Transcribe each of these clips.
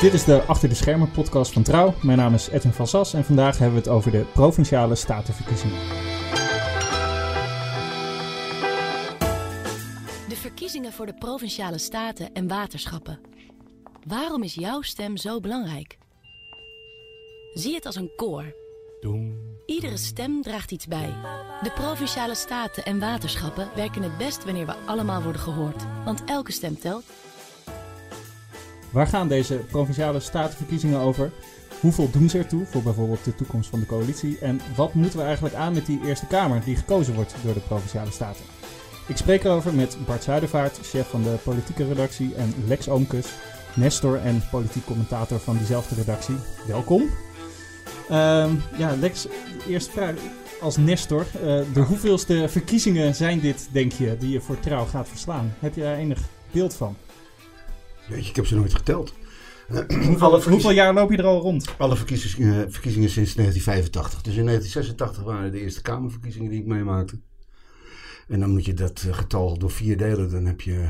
Dit is de Achter de Schermen podcast van Trouw. Mijn naam is Edwin van Sas en vandaag hebben we het over de Provinciale Statenverkiezingen. De verkiezingen voor de Provinciale Staten en Waterschappen. Waarom is jouw stem zo belangrijk? Zie het als een koor. Iedere stem draagt iets bij. De Provinciale Staten en Waterschappen werken het best wanneer we allemaal worden gehoord. Want elke stem telt. Waar gaan deze Provinciale Statenverkiezingen over? Hoeveel doen ze ertoe voor bijvoorbeeld de toekomst van de coalitie? En wat moeten we eigenlijk aan met die Eerste Kamer die gekozen wordt door de Provinciale Staten? Ik spreek erover met Bart Zuidervaart, chef van de politieke redactie, en Lex Oomkes, Nestor en politiek commentator van diezelfde redactie. Welkom. Ehm, ja, Lex, eerste vraag. Als Nestor, eh, de hoeveelste verkiezingen zijn dit, denk je, die je voor trouw gaat verslaan? Heb je daar enig beeld van? Weet je, ik heb ze nooit geteld. Hoeveel, hoeveel jaar loop je er al rond? Alle verkiezingen, verkiezingen sinds 1985. Dus in 1986 waren de Eerste Kamerverkiezingen die ik meemaakte. En dan moet je dat eh, getal door vier delen. Dan heb je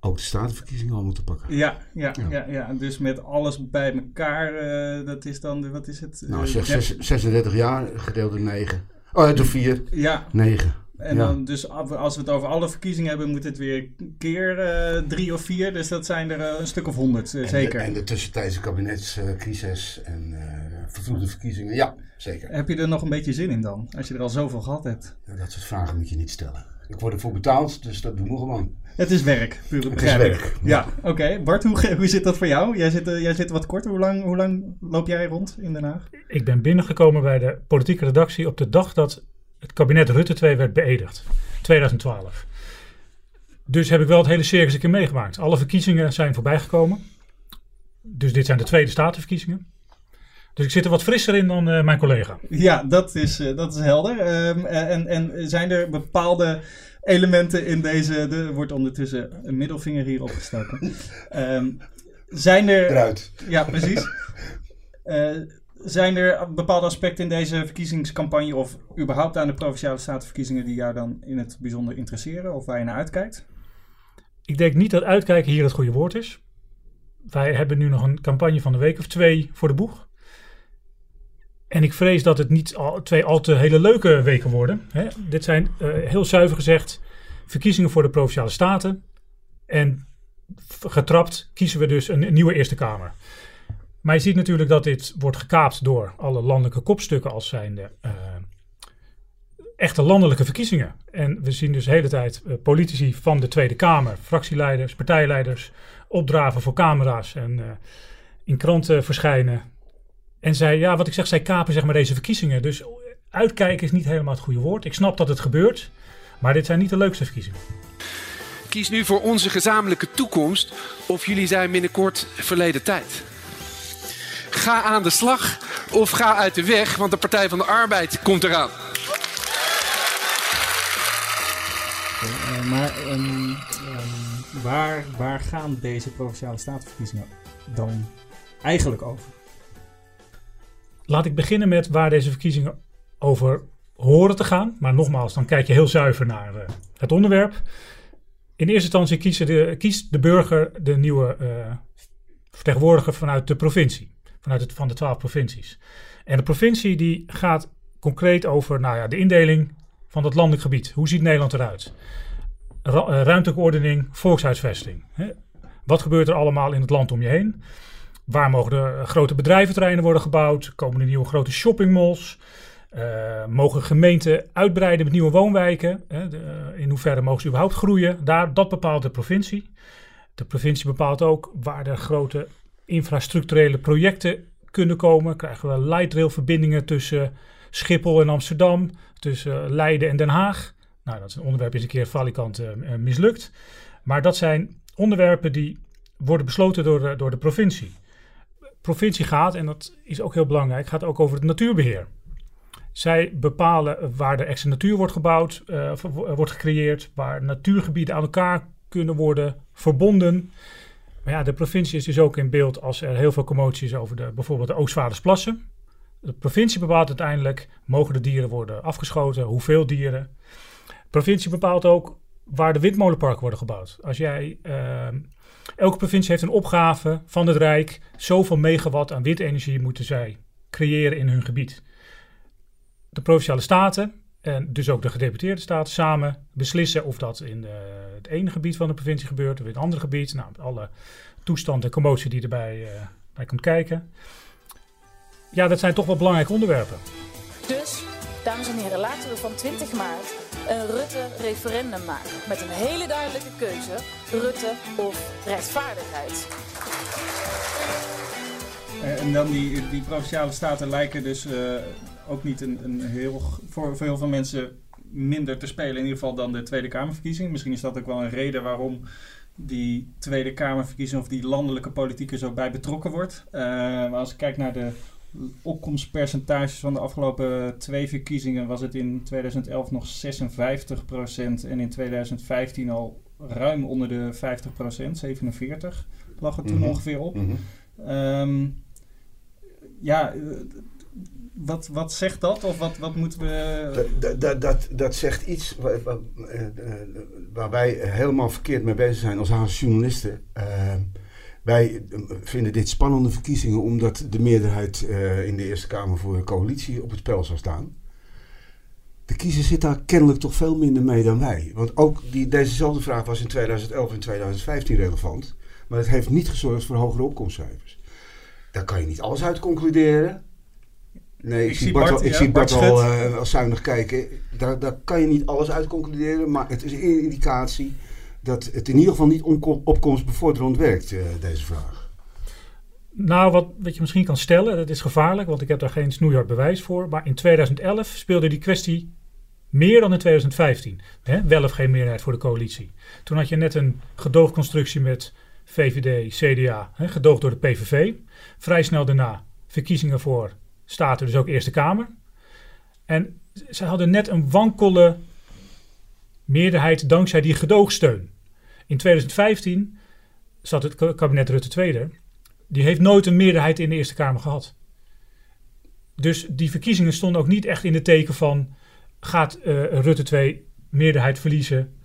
ook de statenverkiezingen al moeten pakken. Ja, ja, ja. Ja. ja, Dus met alles bij elkaar, eh, dat is dan, de- wat is het? Nou, Eh, zeg, dertig- zes- 36 jaar gedeeld door 9. Oh, door 4. Ja, 9. En Ja. dan dus als we het over alle verkiezingen hebben, moet het weer keer eh, drie of vier. Dus dat zijn er eh, een stuk of honderd, eh, zeker. En de tussentijdse kabinetscrisis en eh vervroegde verkiezingen. Ja, zeker. Heb je er nog een beetje zin in dan, als je er al zoveel gehad hebt? Dat soort vragen moet je niet stellen. Ik word ervoor betaald, dus dat doen we gewoon. Het is werk, puur Het is werk. Ja, oké. Bart, hoe, hoe zit dat voor jou? Jij zit, jij zit wat korter. Hoe lang, hoe lang loop jij rond in Den Haag? Ik ben binnengekomen bij de politieke redactie op de dag dat het kabinet Rutte 2 werd beëdigd. 2012. Dus heb ik wel het hele circus een keer meegemaakt. Alle verkiezingen zijn voorbijgekomen. Dus dit zijn de tweede statenverkiezingen. Dus ik zit er wat frisser in dan eh, mijn collega. Ja, dat is, eh, dat is helder. Ehm, en, en zijn er bepaalde elementen in deze... Er wordt ondertussen een middelvinger hier opgestoken. Ehm, zijn er... Eruit. Ja, precies. Eh, zijn er bepaalde aspecten in deze verkiezingscampagne... of überhaupt aan de Provinciale Statenverkiezingen... die jou dan in het bijzonder interesseren of waar je naar uitkijkt? Ik denk niet dat uitkijken hier het goede woord is. Wij hebben nu nog een campagne van een week of twee voor de boeg. En ik vrees dat het niet al, twee al te hele leuke weken worden. Hè. Dit zijn eh, heel zuiver gezegd verkiezingen voor de Provinciale Staten. En getrapt kiezen we dus een nieuwe Eerste Kamer. Maar je ziet natuurlijk dat dit wordt gekaapt door alle landelijke kopstukken als zijnde eh, echte landelijke verkiezingen. En we zien dus de hele tijd eh, politici van de Tweede Kamer, fractieleiders, partijleiders, opdraven voor camera's en eh, in kranten verschijnen. En zij, ja, wat ik zeg, zij kapen zeg maar deze verkiezingen. Dus uitkijken is niet helemaal het goede woord. Ik snap dat het gebeurt, maar dit zijn niet de leukste verkiezingen. Kies nu voor onze gezamenlijke toekomst of jullie zijn binnenkort verleden tijd. Ga aan de slag of ga uit de weg, want de Partij van de Arbeid komt eraan. Eh, maar ehm, ehm, waar, waar gaan deze Provinciale Statenverkiezingen dan eigenlijk over? Laat ik beginnen met waar deze verkiezingen over horen te gaan. Maar nogmaals, dan kijk je heel zuiver naar eh, het onderwerp. In eerste instantie de, kiest de burger de nieuwe eh, vertegenwoordiger vanuit de provincie. Vanuit het, van de twaalf provincies. En de provincie die gaat concreet over nou ja, de indeling van het landelijk gebied. Hoe ziet Nederland eruit? Eh, ruimtelijke ordening, volkshuisvesting. Hè? Wat gebeurt er allemaal in het land om je heen? Waar mogen de grote bedrijventerreinen worden gebouwd? Komen er nieuwe grote shoppingmalls? Eh, mogen gemeenten uitbreiden met nieuwe woonwijken? Hè? De- in hoeverre mogen ze überhaupt groeien? Daar, dat bepaalt de provincie. De provincie bepaalt ook waar er grote infrastructurele projecten kunnen komen. Krijgen we light rail verbindingen tussen Schiphol en Amsterdam, tussen Leiden en Den Haag. Nou, dat is een onderwerp is een keer valikant eh, eh, mislukt. Maar dat zijn onderwerpen die worden besloten door, de- door de provincie. Provincie gaat, en dat is ook heel belangrijk, gaat ook over het natuurbeheer. Zij bepalen waar de extra natuur wordt gebouwd, eh, wordt gecreëerd, waar natuurgebieden aan elkaar kunnen worden verbonden. Ja, de provincie is dus ook in beeld als er heel veel commotie is over de, bijvoorbeeld de Oostvaardersplassen. De provincie bepaalt uiteindelijk, mogen de dieren worden afgeschoten, hoeveel dieren. De provincie bepaalt ook waar de windmolenparken worden gebouwd. Als jij ehm, Elke provincie heeft een opgave van het Rijk. Zoveel megawatt aan windenergie moeten zij creëren in hun gebied. De provinciale staten en dus ook de gedeputeerde staten samen beslissen of dat in de, het ene gebied van de provincie gebeurt of in het andere gebied. Nou, met alle toestand en commotie die erbij uh, bij komt kijken. Ja, dat zijn toch wel belangrijke onderwerpen. Dus, dames en heren, laten we van 20 maart een Rutte-referendum maken. Met een hele duidelijke keuze: Rutte of rechtvaardigheid. En dan die, die provinciale staten lijken dus uh, ook niet een, een heel, voor, voor heel veel mensen minder te spelen. In ieder geval dan de Tweede Kamerverkiezing. Misschien is dat ook wel een reden waarom die Tweede Kamerverkiezing of die landelijke politiek er zo bij betrokken wordt. Uh, maar als ik kijk naar de opkomstpercentages van de afgelopen twee verkiezingen, was het in 2011 nog 56% en in 2015 al ruim onder de 50% 47 lag het toen mm -hmm. ongeveer op. Mm -hmm. um, ja, wat, wat zegt dat? Of wat, wat moeten we... Dat, dat, dat, zegt iets waar, waar, waar, wij helemaal verkeerd mee bezig zijn als Haagse journalisten. Uh, wij vinden dit spannende verkiezingen omdat de meerderheid in de Eerste Kamer voor de coalitie op het spel zou staan. De kiezer zit daar kennelijk toch veel minder mee dan wij. Want ook die, dezezelfde vraag was in 2011 en 2015 relevant. Maar het heeft niet gezorgd voor hogere opkomstcijfers. Daar kan je niet alles uit concluderen. Nee, ik, ik zie Bart, Bart, ik ja, zie Bart, Bart al uh, zuinig kijken. Daar, daar kan je niet alles uit concluderen, maar het is een indicatie dat het in ieder geval niet opkomstbevorderend werkt, uh, deze vraag. Nou, wat, wat je misschien kan stellen, dat is gevaarlijk, want ik heb daar geen snoeihard bewijs voor. Maar in 2011 speelde die kwestie meer dan in 2015. Hè? Wel of geen meerderheid voor de coalitie. Toen had je net een gedoogconstructie met VVD, CDA, hè, gedoogd door de PVV. Vrij snel daarna verkiezingen voor Staten, dus ook Eerste Kamer. En ze hadden net een wankele meerderheid dankzij die gedoogsteun. In 2015 zat het kabinet Rutte II. Die heeft nooit een meerderheid in de Eerste Kamer gehad. Dus die verkiezingen stonden ook niet echt in de teken van... gaat uh, Rutte 2 meerderheid verliezen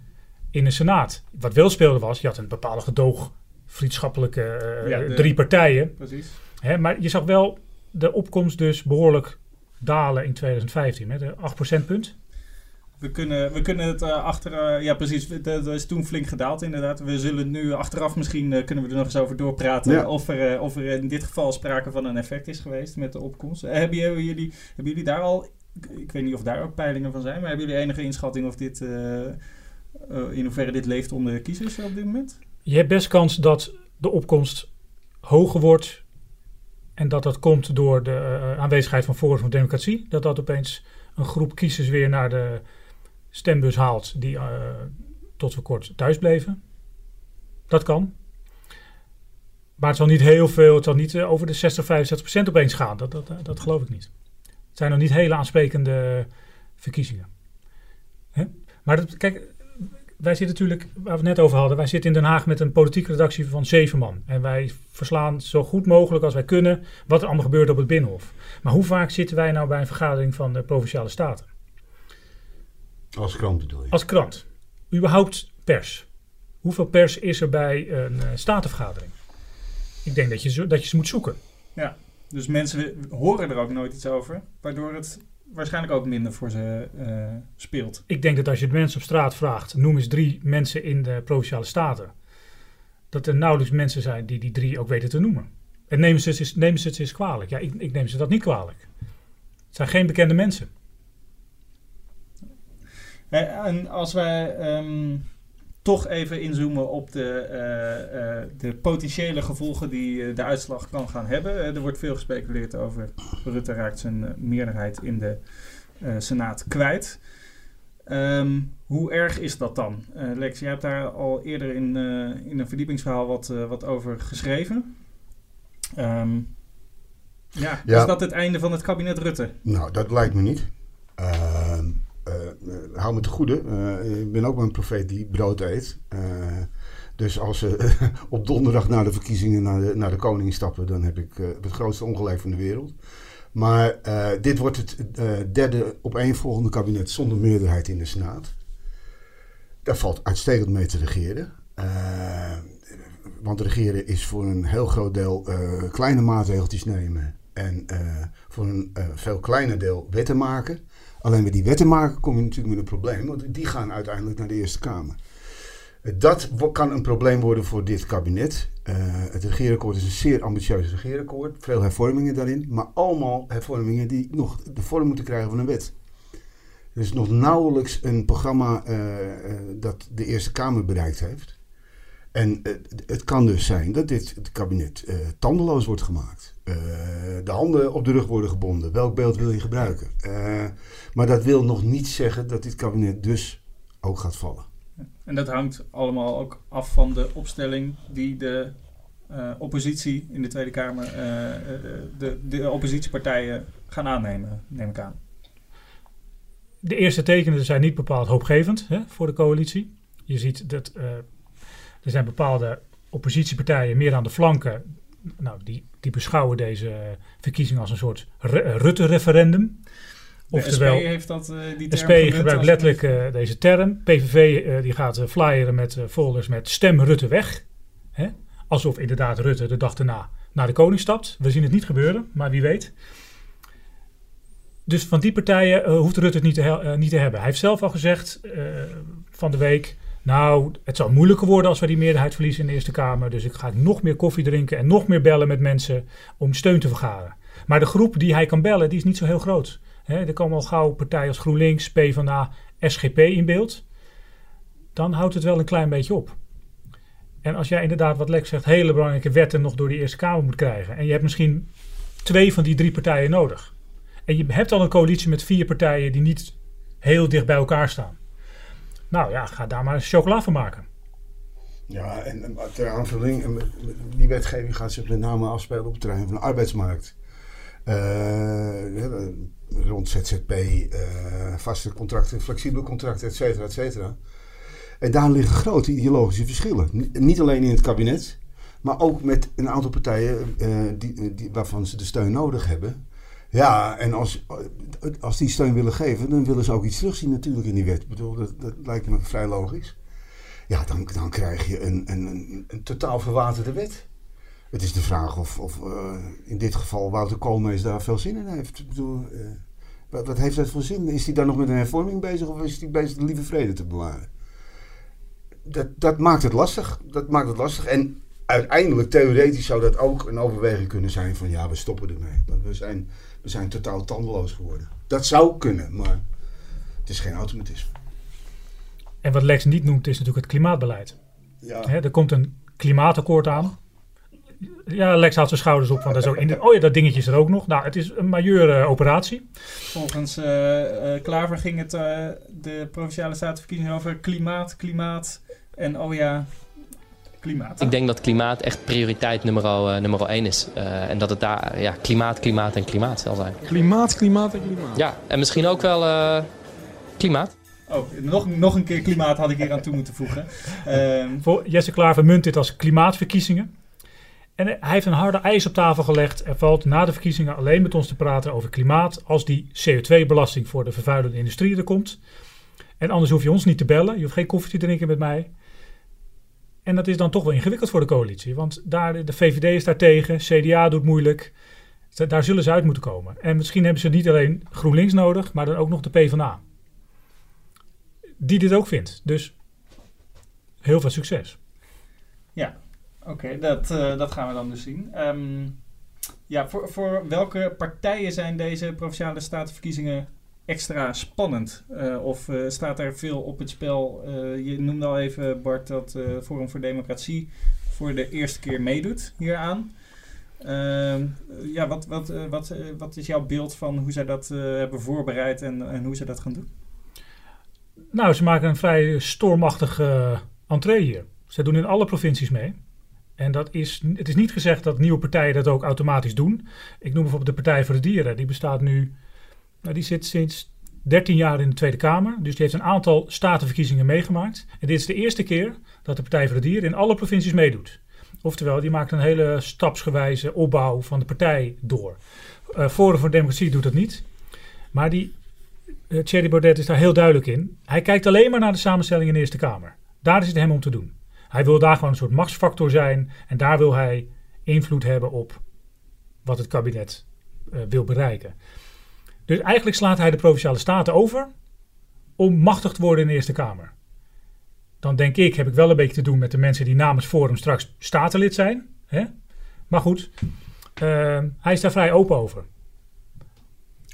in de Senaat. Wat wel speelde was, je had een bepaalde gedoog... vriendschappelijke uh, ja, de, drie partijen. Precies. Hè, maar je zag wel de opkomst dus behoorlijk dalen in 2015. Met een 8 procentpunt. We kunnen, we kunnen het uh, achter... Uh, ja, precies. Dat is toen flink gedaald inderdaad. We zullen nu achteraf misschien... Uh, kunnen we er nog eens over doorpraten... Ja. Of, er, of er in dit geval sprake van een effect is geweest met de opkomst. hebben, jullie, hebben jullie daar al... Ik weet niet of daar ook peilingen van zijn... maar hebben jullie enige inschatting of dit... in hoeverre dit leeft onder kiezers op dit moment? Je hebt best kans dat de opkomst hoger wordt... en dat dat komt door de aanwezigheid van Forum van Democratie. Dat dat opeens een groep kiezers weer naar de stembus haalt die uh, tot voor kort thuis bleven. Dat kan. Maar het zal niet heel veel, het zal niet over de 60, 65 procent opeens gaan. Dat, dat, dat geloof ik niet. Het zijn nog niet hele aansprekende verkiezingen. Hè? Maar dat, kijk, wij zitten natuurlijk, waar we het net over hadden, wij zitten in Den Haag met een politieke redactie van zeven man. En wij verslaan zo goed mogelijk als wij kunnen wat er allemaal gebeurt op het Binnenhof. Maar hoe vaak zitten wij nou bij een vergadering van de Provinciale Staten? Als krant bedoel je? Als krant. Überhaupt pers. Hoeveel pers is er bij een uh, statenvergadering? Ik denk dat je, dat je ze moet zoeken. Ja, dus mensen horen er ook nooit iets over, waardoor het waarschijnlijk ook minder voor ze uh, speelt. Ik denk dat als je de mensen op straat vraagt, noem eens drie mensen in de Provinciale Staten, dat er nauwelijks mensen zijn die die drie ook weten te noemen. En nemen ze het, nemen ze het eens kwalijk? Ja, ik, ik neem ze dat niet kwalijk. Het zijn geen bekende mensen. En als wij um, toch even inzoomen op de, uh, uh, de potentiële gevolgen die uh, de uitslag kan gaan hebben. er wordt veel gespeculeerd over Rutte raakt zijn meerderheid in de Senaat kwijt. Um, hoe erg is dat dan? Lex, jij hebt daar al eerder in, in een verdiepingsverhaal wat, wat over geschreven. Um, ja, ja, is dat het einde van het kabinet Rutte? Nou, dat lijkt me niet. Ehm, uh, hou me te goede. Uh, ik ben ook een profeet die brood eet. Uh, dus als ze op donderdag na de verkiezingen naar de, naar de koning stappen, dan heb ik het grootste ongelijk van de wereld. Maar dit wordt het derde opeenvolgende kabinet zonder meerderheid in de Senaat. Daar valt uitstekend mee te regeren. want regeren is voor een heel groot deel kleine maatregeltjes nemen. En voor een veel kleiner deel wetten maken. Alleen met die wetten maken kom je natuurlijk met een probleem. Want die gaan uiteindelijk naar de Eerste Kamer. Dat kan een probleem worden voor dit kabinet. Uh, het regeerakkoord is een zeer ambitieus regeerakkoord. Veel hervormingen daarin. Maar allemaal hervormingen die nog de vorm moeten krijgen van een wet. Er is nog nauwelijks een programma uh, uh, dat de Eerste Kamer bereikt heeft. En het kan dus zijn dat dit het kabinet tandeloos wordt gemaakt. de handen op de rug worden gebonden. Welk beeld wil je gebruiken? maar dat wil nog niet zeggen dat dit kabinet dus ook gaat vallen. En dat hangt allemaal ook af van de opstelling die de uh, oppositie in de Tweede Kamer, uh, de, de oppositiepartijen gaan aannemen, neem ik aan. De eerste tekenen zijn niet bepaald hoopgevend hè, voor de coalitie. Je ziet dat er zijn bepaalde oppositiepartijen meer aan de flanken. Nou, die, die beschouwen deze verkiezing als een soort Rutte-referendum. Oftewel, SP heeft dat, uh, die term SP gebruikt letterlijk uh, deze term. PVV uh, die gaat flyeren met folders met stem Rutte weg. Hè? Alsof inderdaad Rutte de dag daarna naar de koning stapt. We zien het niet gebeuren, maar wie weet. Dus van die partijen hoeft Rutte het niet te, niet te hebben. Hij heeft zelf al gezegd van de week... Nou, het zal moeilijker worden als we die meerderheid verliezen in de Eerste Kamer. Dus ik ga nog meer koffie drinken en nog meer bellen met mensen om steun te vergaren. Maar de groep die hij kan bellen, die is niet zo heel groot. Er komen al gauw partijen als GroenLinks, PvdA, SGP in beeld. Dan houdt het wel een klein beetje op. En als jij inderdaad, wat Lex zegt, hele belangrijke wetten nog door de Eerste Kamer moet krijgen. En je hebt misschien twee van die drie partijen nodig. En je hebt al een coalitie met vier partijen die niet heel dicht bij elkaar staan. Nou ja, ga daar maar chocola van maken. Ja, en ter aanvulling, die wetgeving gaat zich met name afspelen op het terrein van de arbeidsmarkt. Uh, rond ZZP, uh, vaste contracten, flexibele contracten, et cetera, et cetera. En daar liggen grote ideologische verschillen. niet alleen in het kabinet, maar ook met een aantal partijen uh, die, die, waarvan ze de steun nodig hebben. Ja, en als, als die steun willen geven, dan willen ze ook iets terugzien natuurlijk in die wet. Ik bedoel, dat, dat lijkt me vrij logisch. Ja, dan, dan krijg je een, een, een, een totaal verwaterde wet. Het is de vraag of, of uh, in dit geval Wouter Koolmees daar veel zin in heeft. Ik bedoel, uh, wat, heeft dat voor zin? Is hij dan nog met een hervorming bezig of is hij bezig de lieve vrede te bewaren? Dat, dat maakt het lastig. Dat maakt het lastig. En uiteindelijk, theoretisch, zou dat ook een overweging kunnen zijn van ja, we stoppen ermee. Want we zijn, we zijn totaal tandeloos geworden. Dat zou kunnen, maar het is geen automatisme. En wat Lex niet noemt is natuurlijk het klimaatbeleid. Ja. er komt een klimaatakkoord aan. Ja, Lex haalt zijn schouders op, want dat is ook in de, oh ja, dat dingetje is er ook nog. Nou, het is een majeure uh, operatie. Volgens uh, uh, Klaver ging het de Provinciale Statenverkiezingen over klimaat, klimaat en oh ja, klimaat. Ik denk dat klimaat echt prioriteit nummer, nummer één is. en dat het daar ja, klimaat, klimaat en klimaat zal zijn. Klimaat, klimaat en klimaat. Ja, en misschien ook wel klimaat. Oh, nog, nog een keer klimaat had ik hier aan toe moeten voegen. Ehm, Voor Jesse Klaver munt dit als klimaatverkiezingen. En hij heeft een harde eis op tafel gelegd. Er valt na de verkiezingen alleen met ons te praten over klimaat als die CO2-belasting voor de vervuilende industrie er komt. En anders hoef je ons niet te bellen. Je hoeft geen koffie te drinken met mij. En dat is dan toch wel ingewikkeld voor de coalitie. Want daar, de VVD is daar tegen, CDA doet moeilijk. Daar zullen ze uit moeten komen. En misschien hebben ze niet alleen GroenLinks nodig, maar dan ook nog de PvdA. Die dit ook vindt. Dus heel veel succes. Ja, Oké, dat, uh, dat gaan we dan dus zien. Um, ja, voor, voor welke partijen zijn deze provinciale statenverkiezingen extra spannend? Uh, of uh, staat er veel op het spel? je noemde al even, Bart, dat Forum voor Democratie voor de eerste keer meedoet hieraan. Ehm, ja, wat, wat, wat, wat is jouw beeld van hoe zij dat hebben voorbereid en, en hoe ze dat gaan doen? Nou, ze maken een vrij stormachtige entree hier. Ze doen in alle provincies mee. En dat is, het is niet gezegd dat nieuwe partijen dat ook automatisch doen. Ik noem bijvoorbeeld de Partij voor de Dieren. Die bestaat nu, nou, die zit sinds 13 jaar in de Tweede Kamer. Dus die heeft een aantal statenverkiezingen meegemaakt. En dit is de eerste keer dat de Partij voor de Dieren in alle provincies meedoet. Oftewel, die maakt een hele stapsgewijze opbouw van de partij door. Uh, Forum voor Democratie doet dat niet. Maar die, uh, Thierry Baudet is daar heel duidelijk in. Hij kijkt alleen maar naar de samenstelling in de Eerste Kamer. Daar is het hem om te doen. Hij wil daar gewoon een soort machtsfactor zijn en daar wil hij invloed hebben op wat het kabinet uh, wil bereiken. Dus eigenlijk slaat hij de provinciale staten over om machtig te worden in de Eerste Kamer. Dan denk ik, heb ik wel een beetje te doen met de mensen die namens Forum straks statenlid zijn. Hè? Maar goed, uh, hij is daar vrij open over.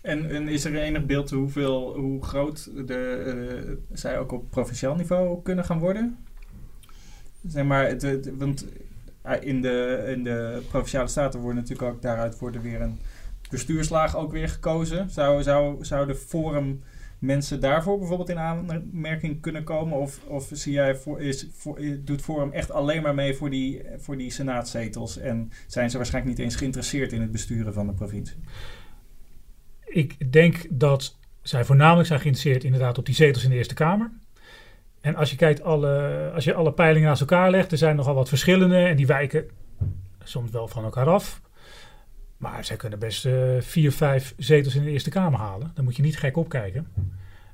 En, en, is er enig beeld hoeveel, hoe groot de, uh, zij ook op provinciaal niveau kunnen gaan worden? Zeg maar, het, want in de, in de provinciale staten worden natuurlijk ook daaruit worden weer een bestuurslaag ook weer gekozen. Zou, zou, zou de Forum mensen daarvoor bijvoorbeeld in aanmerking kunnen komen? Of, of zie jij voor, is, voor, doet Forum echt alleen maar mee voor die, voor die senaatzetels en zijn ze waarschijnlijk niet eens geïnteresseerd in het besturen van de provincie? Ik denk dat zij voornamelijk zijn geïnteresseerd inderdaad op die zetels in de Eerste Kamer. En als je kijkt, alle, als je alle peilingen naast elkaar legt, er zijn nogal wat verschillende en die wijken soms wel van elkaar af. Maar zij kunnen best uh, vier, vijf zetels in de Eerste Kamer halen. Dan moet je niet gek opkijken.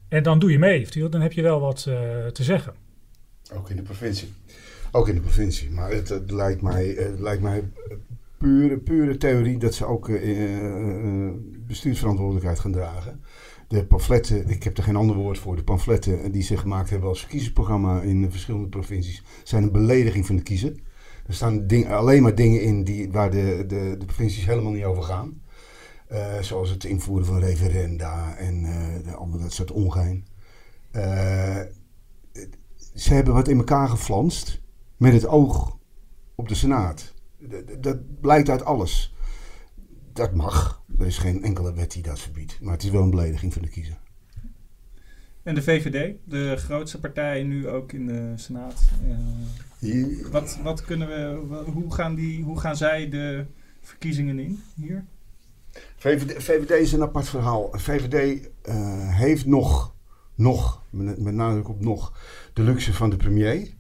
En dan doe je mee eventueel. Dan heb je wel wat uh, te zeggen. Ook in de provincie. Ook in de provincie. Maar het, lijkt mij, het lijkt mij pure, pure theorie dat ze ook bestuursverantwoordelijkheid gaan dragen. De pamfletten, ik heb er geen ander woord voor, de pamfletten die ze gemaakt hebben als verkiezingsprogramma in verschillende provincies, zijn een belediging van de kiezer. Er staan alleen maar dingen in die, waar de, de, de provincies helemaal niet over gaan. Uh, zoals het invoeren van referenda en uh, dat soort ongein. Uh, ze hebben wat in elkaar geflanst met het oog op de Senaat. Dat blijkt uit alles. Dat mag. Er is geen enkele wet die dat verbiedt. Maar het is wel een belediging van de kiezer. En de VVD, de grootste partij nu ook in de Senaat. Wat, wat kunnen we, hoe, gaan die, hoe gaan zij de verkiezingen in hier? VVD, VVD is een apart verhaal. VVD uh, heeft nog, nog, met, met nadruk op nog, de luxe van de premier.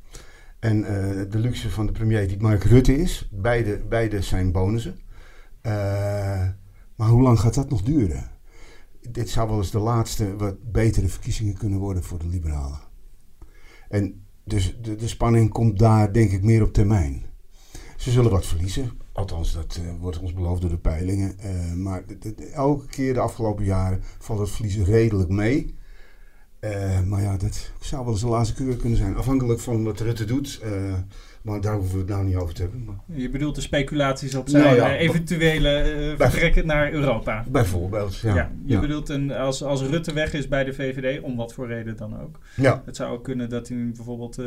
En uh, de luxe van de premier die Mark Rutte is. Beide, beide zijn bonussen. maar hoe lang gaat dat nog duren? dit zou wel eens de laatste wat betere verkiezingen kunnen worden voor de liberalen. En dus de, de spanning komt daar denk ik meer op termijn. Ze zullen wat verliezen. Althans, dat uh, wordt ons beloofd door de peilingen. Uh, maar elke keer de afgelopen jaren valt het verliezen redelijk mee. Uh, maar ja, dat zou wel eens de laatste keur kunnen zijn. Afhankelijk van wat Rutte doet. Maar daar hoeven we het nou niet over te hebben. Maar... Je bedoelt de speculaties op zijn nou ja, eventuele uh, vertrekken naar Europa. Bijvoorbeeld, ja. ja je bedoelt een, als, als Rutte weg is bij de VVD, om wat voor reden dan ook. Ja. Het zou ook kunnen dat hij bijvoorbeeld uh,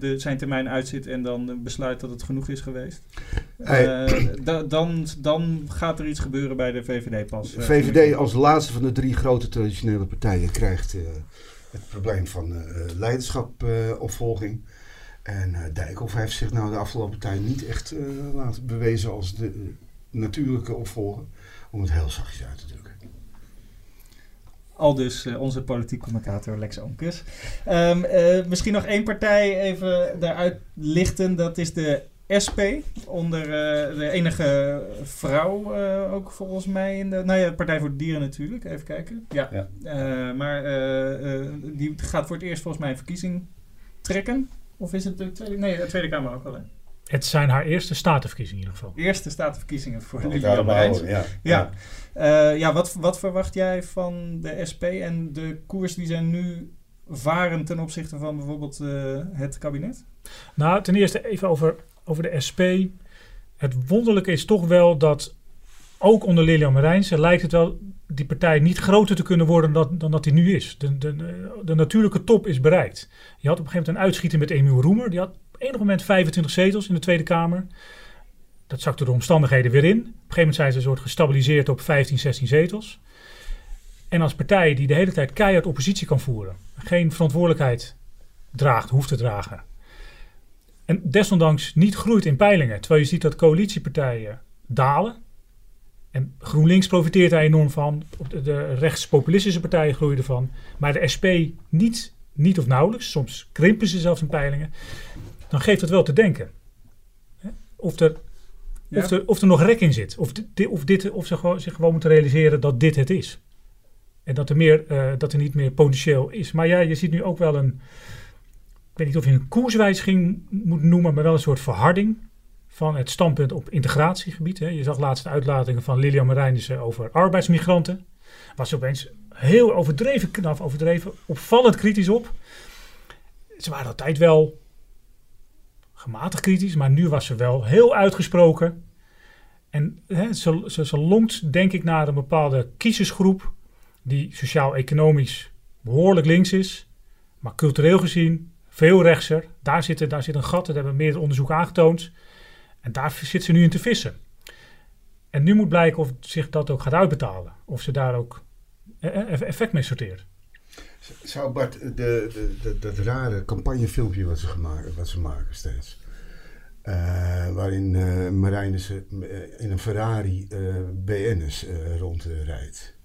de, zijn termijn uitzit en dan besluit dat het genoeg is geweest. Hey. Uh, da, dan, dan gaat er iets gebeuren bij de VVD pas. VVD als laatste van de drie grote traditionele partijen krijgt het probleem van leiderschapopvolging. En uh, Dijkhoff heeft zich nou de afgelopen tijd niet echt uh, laten bewezen als de uh, natuurlijke opvolger. Om het heel zachtjes uit te drukken. Al dus onze politiek commentator Lex Onkes. Um, misschien nog één partij even daaruit lichten. Dat is de SP. Onder de enige vrouw ook volgens mij. In de, nou ja, Partij voor de Dieren natuurlijk. Even kijken. Ja. ja. maar die gaat voor het eerst volgens mij een verkiezing trekken. Of is het de Tweede, nee, de Tweede Kamer ook al? Het zijn haar eerste statenverkiezingen in ieder geval. Eerste statenverkiezingen voor oh, Lilian Marijns. Ja, ja. Ja. Uh, ja wat, wat verwacht jij van de SP en de koers die zij nu varen ten opzichte van bijvoorbeeld uh, het kabinet? Nou, ten eerste even over, over de SP. Het wonderlijke is toch wel dat ook onder Lilian Marijnse lijkt het wel die partij niet groter te kunnen worden dan, dan dat die nu is. De, de, de, natuurlijke top is bereikt. Je had op een gegeven moment een uitschieting met Emiel Roemer. Die had op enig moment 25 zetels in de Tweede Kamer. Dat zakte door omstandigheden weer in. Op een gegeven moment zijn ze een soort gestabiliseerd op 15, 16 zetels. En als partij die de hele tijd keihard oppositie kan voeren, geen verantwoordelijkheid draagt, hoeft te dragen. En desondanks niet groeit in peilingen. Terwijl je ziet dat coalitiepartijen dalen. En GroenLinks profiteert daar enorm van. De rechtspopulistische partijen groeien ervan. Maar de SP niet, niet of nauwelijks. Soms krimpen ze zelfs in peilingen. Dan geeft het wel te denken. Of er, of er, of er nog rek in zit. Of, dit, of, dit, of ze gewoon, zich gewoon moeten realiseren dat dit het is. En dat er, meer, uh, dat er niet meer potentieel is. Maar ja, je ziet nu ook wel een, weet niet of je een koerswijziging moet noemen, maar wel een soort verharding van het standpunt op integratiegebied. Hè. Je zag laatst uitlatingen van Lilian Marijnissen over arbeidsmigranten. Was ze opeens heel overdreven, knaf overdreven, opvallend kritisch op. Ze waren altijd wel gematigd kritisch, maar nu was ze wel heel uitgesproken. En hè, ze, ze, longt denk ik naar een bepaalde kiezersgroep die sociaal-economisch behoorlijk links is, maar cultureel gezien veel rechtser. Daar zit, daar zit een gat, dat hebben meer onderzoek aangetoond. En daar zit ze nu in te vissen. En nu moet blijken of zich dat ook gaat uitbetalen. Of ze daar ook e-, e-, effect mee sorteert. Zou Bart, de, de, de, dat rare campagnefilmpje wat ze, gemaakt, wat ze maken steeds. Uh, waarin uh, in een Ferrari BN'ers rondrijdt.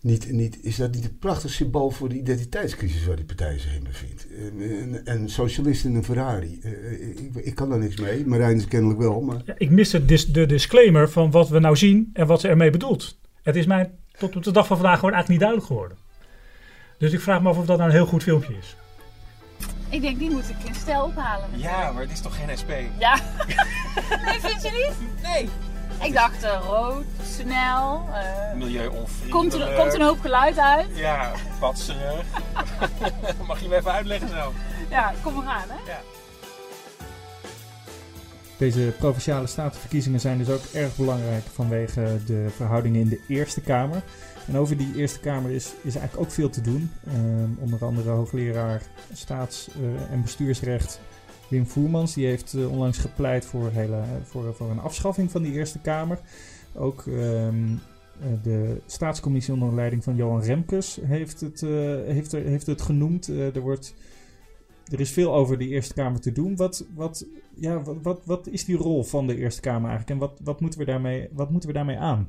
Niet, niet, is dat niet een prachtig symbool voor de identiteitscrisis waar die partij zich in bevindt? En, en socialisten in een Ferrari. ik, ik, kan daar niks mee, Marijnissen kennelijk wel. Maar... Ja, ik mis de, de disclaimer van wat we nou zien en wat ze ermee bedoelt. Het is mij tot op de dag van vandaag gewoon eigenlijk niet duidelijk geworden. Dus ik vraag me af of dat nou een heel goed filmpje is. Ik denk, die moet ik in stijl ophalen. Ja, maar het is toch geen SP? Ja. nee, vind je niet? Nee. Ik dacht uh, rood, snel. Uh, Milieuonvriendelijk. Komt er, komt er een hoop geluid uit? Ja, patserig. Mag je me even uitleggen zo? Ja, kom maar aan hè. Ja. Deze provinciale statenverkiezingen zijn dus ook erg belangrijk vanwege de verhoudingen in de Eerste Kamer. En over die Eerste Kamer is, is eigenlijk ook veel te doen. Um, onder andere hoogleraar staats- uh, en bestuursrecht Wim Voermans. Die heeft uh, onlangs gepleit voor, hele, voor, voor een afschaffing van die Eerste Kamer. Ook um, de staatscommissie onder leiding van Johan Remkes heeft het, uh, heeft, er, heeft het genoemd. er, wordt, er is veel over de Eerste Kamer te doen. Wat, wat, ja, wat, wat, wat is die rol van de Eerste Kamer eigenlijk? En wat, wat, moeten, we daarmee, wat moeten we daarmee aan?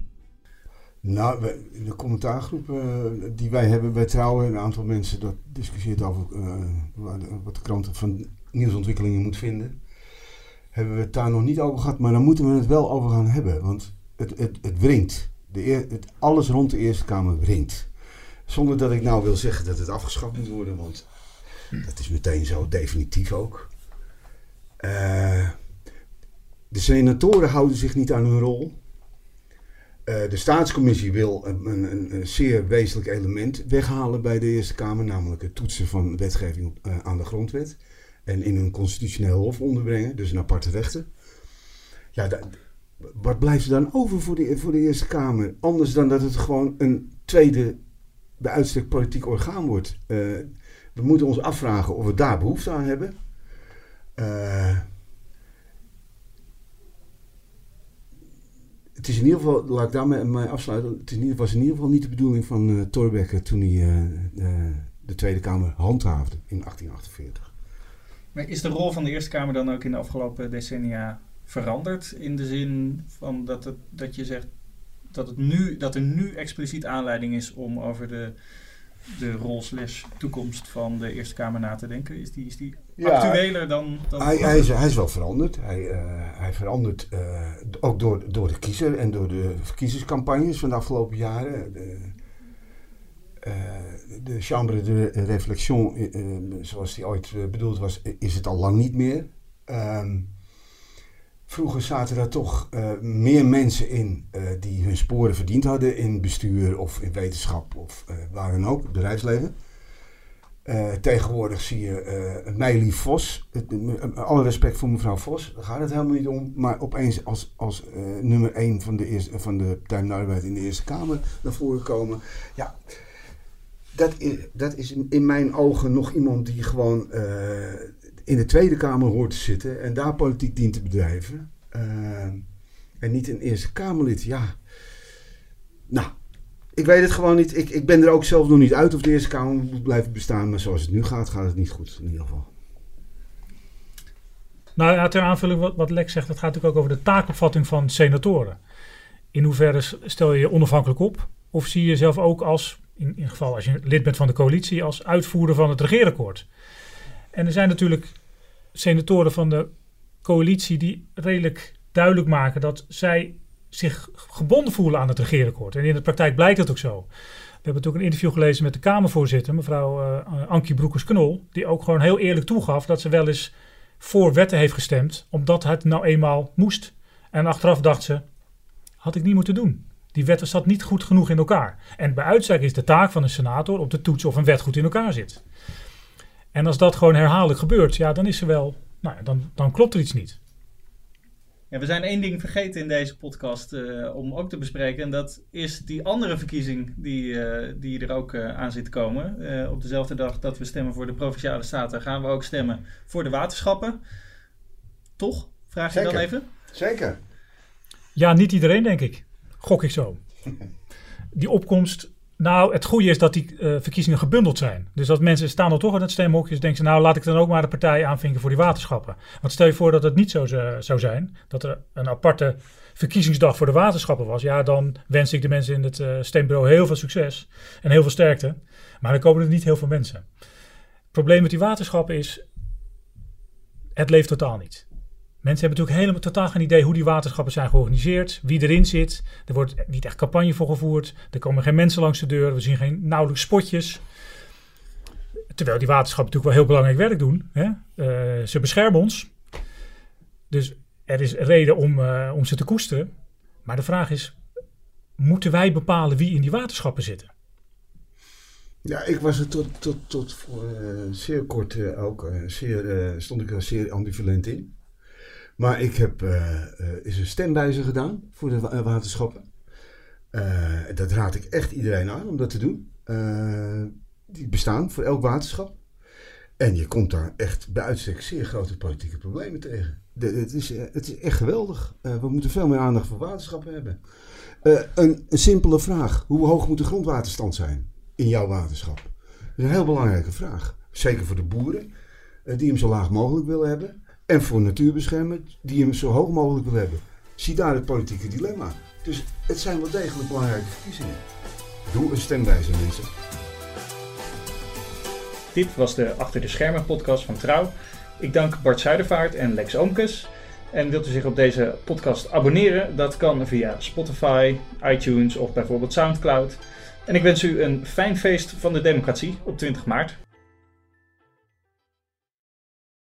Nou, de commentaargroep die wij hebben bij Trouwen, een aantal mensen dat discussieert over wat de krant van nieuwsontwikkelingen moet vinden. Hebben we het daar nog niet over gehad, maar dan moeten we het wel over gaan hebben. Want het, het, het wringt. De het, alles rond de Eerste Kamer wringt. Zonder dat ik nou wil zeggen dat het afgeschaft moet worden, want dat is meteen zo definitief ook. Uh, de senatoren houden zich niet aan hun rol. Uh, de staatscommissie wil een, een, een, zeer wezenlijk element weghalen bij de Eerste Kamer, namelijk het toetsen van wetgeving uh, aan de grondwet. En in een constitutioneel hof onderbrengen, dus een aparte rechter. Ja, wat blijft er dan over voor de, voor de Eerste Kamer? Anders dan dat het gewoon een tweede, bij uitstek politiek orgaan wordt. Uh, we moeten ons afvragen of we daar behoefte aan hebben. het is in ieder geval, laat ik daarmee afsluiten. Het in ieder, was in ieder geval niet de bedoeling van uh, Thorbecke toen hij de Tweede Kamer handhaafde in 1848. Maar is de rol van de Eerste Kamer dan ook in de afgelopen decennia veranderd? In de zin van dat, het, dat je zegt dat, het nu, dat er nu expliciet aanleiding is om over de de rol slash toekomst van de Eerste Kamer na te denken? Is die, is die ja, actueler dan... dan hij, hij, is, hij is wel veranderd. Hij, uh, hij verandert uh, ook door, door de kiezer en door de verkiezingscampagnes van de afgelopen jaren. De, uh, de Chambre de Réflexion, zoals die ooit bedoeld was, is het al lang niet meer. Um, Vroeger zaten daar toch meer mensen in die hun sporen verdiend hadden in bestuur of in wetenschap of waar dan ook, bedrijfsleven. tegenwoordig zie je uh, Vos, alle respect voor mevrouw Vos, daar gaat het helemaal niet om, maar opeens als, als nummer 1 van de, eerste, van de Arbeid in de Eerste Kamer naar voren komen. Ja, dat is, dat is in mijn ogen nog iemand die gewoon in de Tweede Kamer hoort te zitten en daar politiek dient te bedrijven. Uh, en niet een Eerste Kamerlid. Ja. Nou, ik weet het gewoon niet. Ik, ik ben er ook zelf nog niet uit of de Eerste Kamer moet blijven bestaan. Maar zoals het nu gaat, gaat het niet goed. In ieder geval. Nou ja, ter aanvulling wat, wat Lex zegt, dat gaat natuurlijk ook over de taakopvatting van senatoren. In hoeverre stel je je onafhankelijk op? Of zie je jezelf ook als, in, in geval als je lid bent van de coalitie, als uitvoerder van het regeerakkoord? En er zijn natuurlijk senatoren van de coalitie die redelijk duidelijk maken dat zij zich gebonden voelen aan het regeerakkoord. En in de praktijk blijkt dat ook zo. We hebben natuurlijk een interview gelezen met de Kamervoorzitter, mevrouw uh, Ankie Broekers-Knol, die ook gewoon heel eerlijk toegaf dat ze wel eens voor wetten heeft gestemd, omdat het nou eenmaal moest. En achteraf dacht ze, had ik niet moeten doen. Die wet zat niet goed genoeg in elkaar. En bij uitstek is de taak van een senator om te toetsen of een wet goed in elkaar zit. En als dat gewoon herhaaldelijk gebeurt, ja, dan is er wel, nou, dan, dan klopt er iets niet. Ja, we zijn één ding vergeten in deze podcast uh, om ook te bespreken. En dat is die andere verkiezing die, uh, die er ook uh, aan zit te komen. op dezelfde dag dat we stemmen voor de Provinciale Staten gaan we ook stemmen voor de waterschappen. Toch? Vraag je Zeker. dan even? Zeker. Ja, niet iedereen denk ik. Gok ik zo. Die opkomst nou, het goede is dat die uh, verkiezingen gebundeld zijn. Dus dat mensen staan er toch in het stemhokje. Dus denken ze, nou laat ik dan ook maar de partij aanvinken voor die waterschappen. Want stel je voor dat het niet zo zou zijn. Dat er een aparte verkiezingsdag voor de waterschappen was. Ja, dan wens ik de mensen in het uh, stembureau heel veel succes. En heel veel sterkte. Maar dan komen er niet heel veel mensen. Het probleem met die waterschappen is, het leeft totaal niet. Mensen hebben natuurlijk helemaal totaal geen idee hoe die waterschappen zijn georganiseerd, wie erin zit. Er wordt niet echt campagne voor gevoerd. Er komen geen mensen langs de deur. We zien geen nauwelijks spotjes. Terwijl die waterschappen natuurlijk wel heel belangrijk werk doen. Hè? Uh, ze beschermen ons. Dus er is reden om, uh, om ze te koesteren. Maar de vraag is, moeten wij bepalen wie in die waterschappen zitten? Ja, ik was er tot, tot, tot voor uh, zeer kort ook, zeer, stond ik er zeer ambivalent in. Maar ik heb uh, uh, is een stemwijzer gedaan voor de wa waterschappen. Dat raad ik echt iedereen aan om dat te doen. die bestaan voor elk waterschap. En je komt daar echt bij uitstek zeer grote politieke problemen tegen. Het, is, het is echt geweldig. we moeten veel meer aandacht voor waterschappen hebben. Een, een, simpele vraag. Hoe hoog moet de grondwaterstand zijn in jouw waterschap? Dat is een heel belangrijke vraag. Zeker voor de boeren, die hem zo laag mogelijk willen hebben. En voor natuurbeschermers die hem zo hoog mogelijk willen hebben. Zie daar het politieke dilemma. Dus het zijn wel degelijk belangrijke verkiezingen. Doe een stemwijzer, mensen. Dit was de Achter de Schermen podcast van Trouw. Ik dank Bart Zuidervaart en Lex Oomkes. En wilt u zich op deze podcast abonneren? Dat kan via Spotify, iTunes of bijvoorbeeld Soundcloud. En ik wens u een fijn feest van de democratie op 20 maart.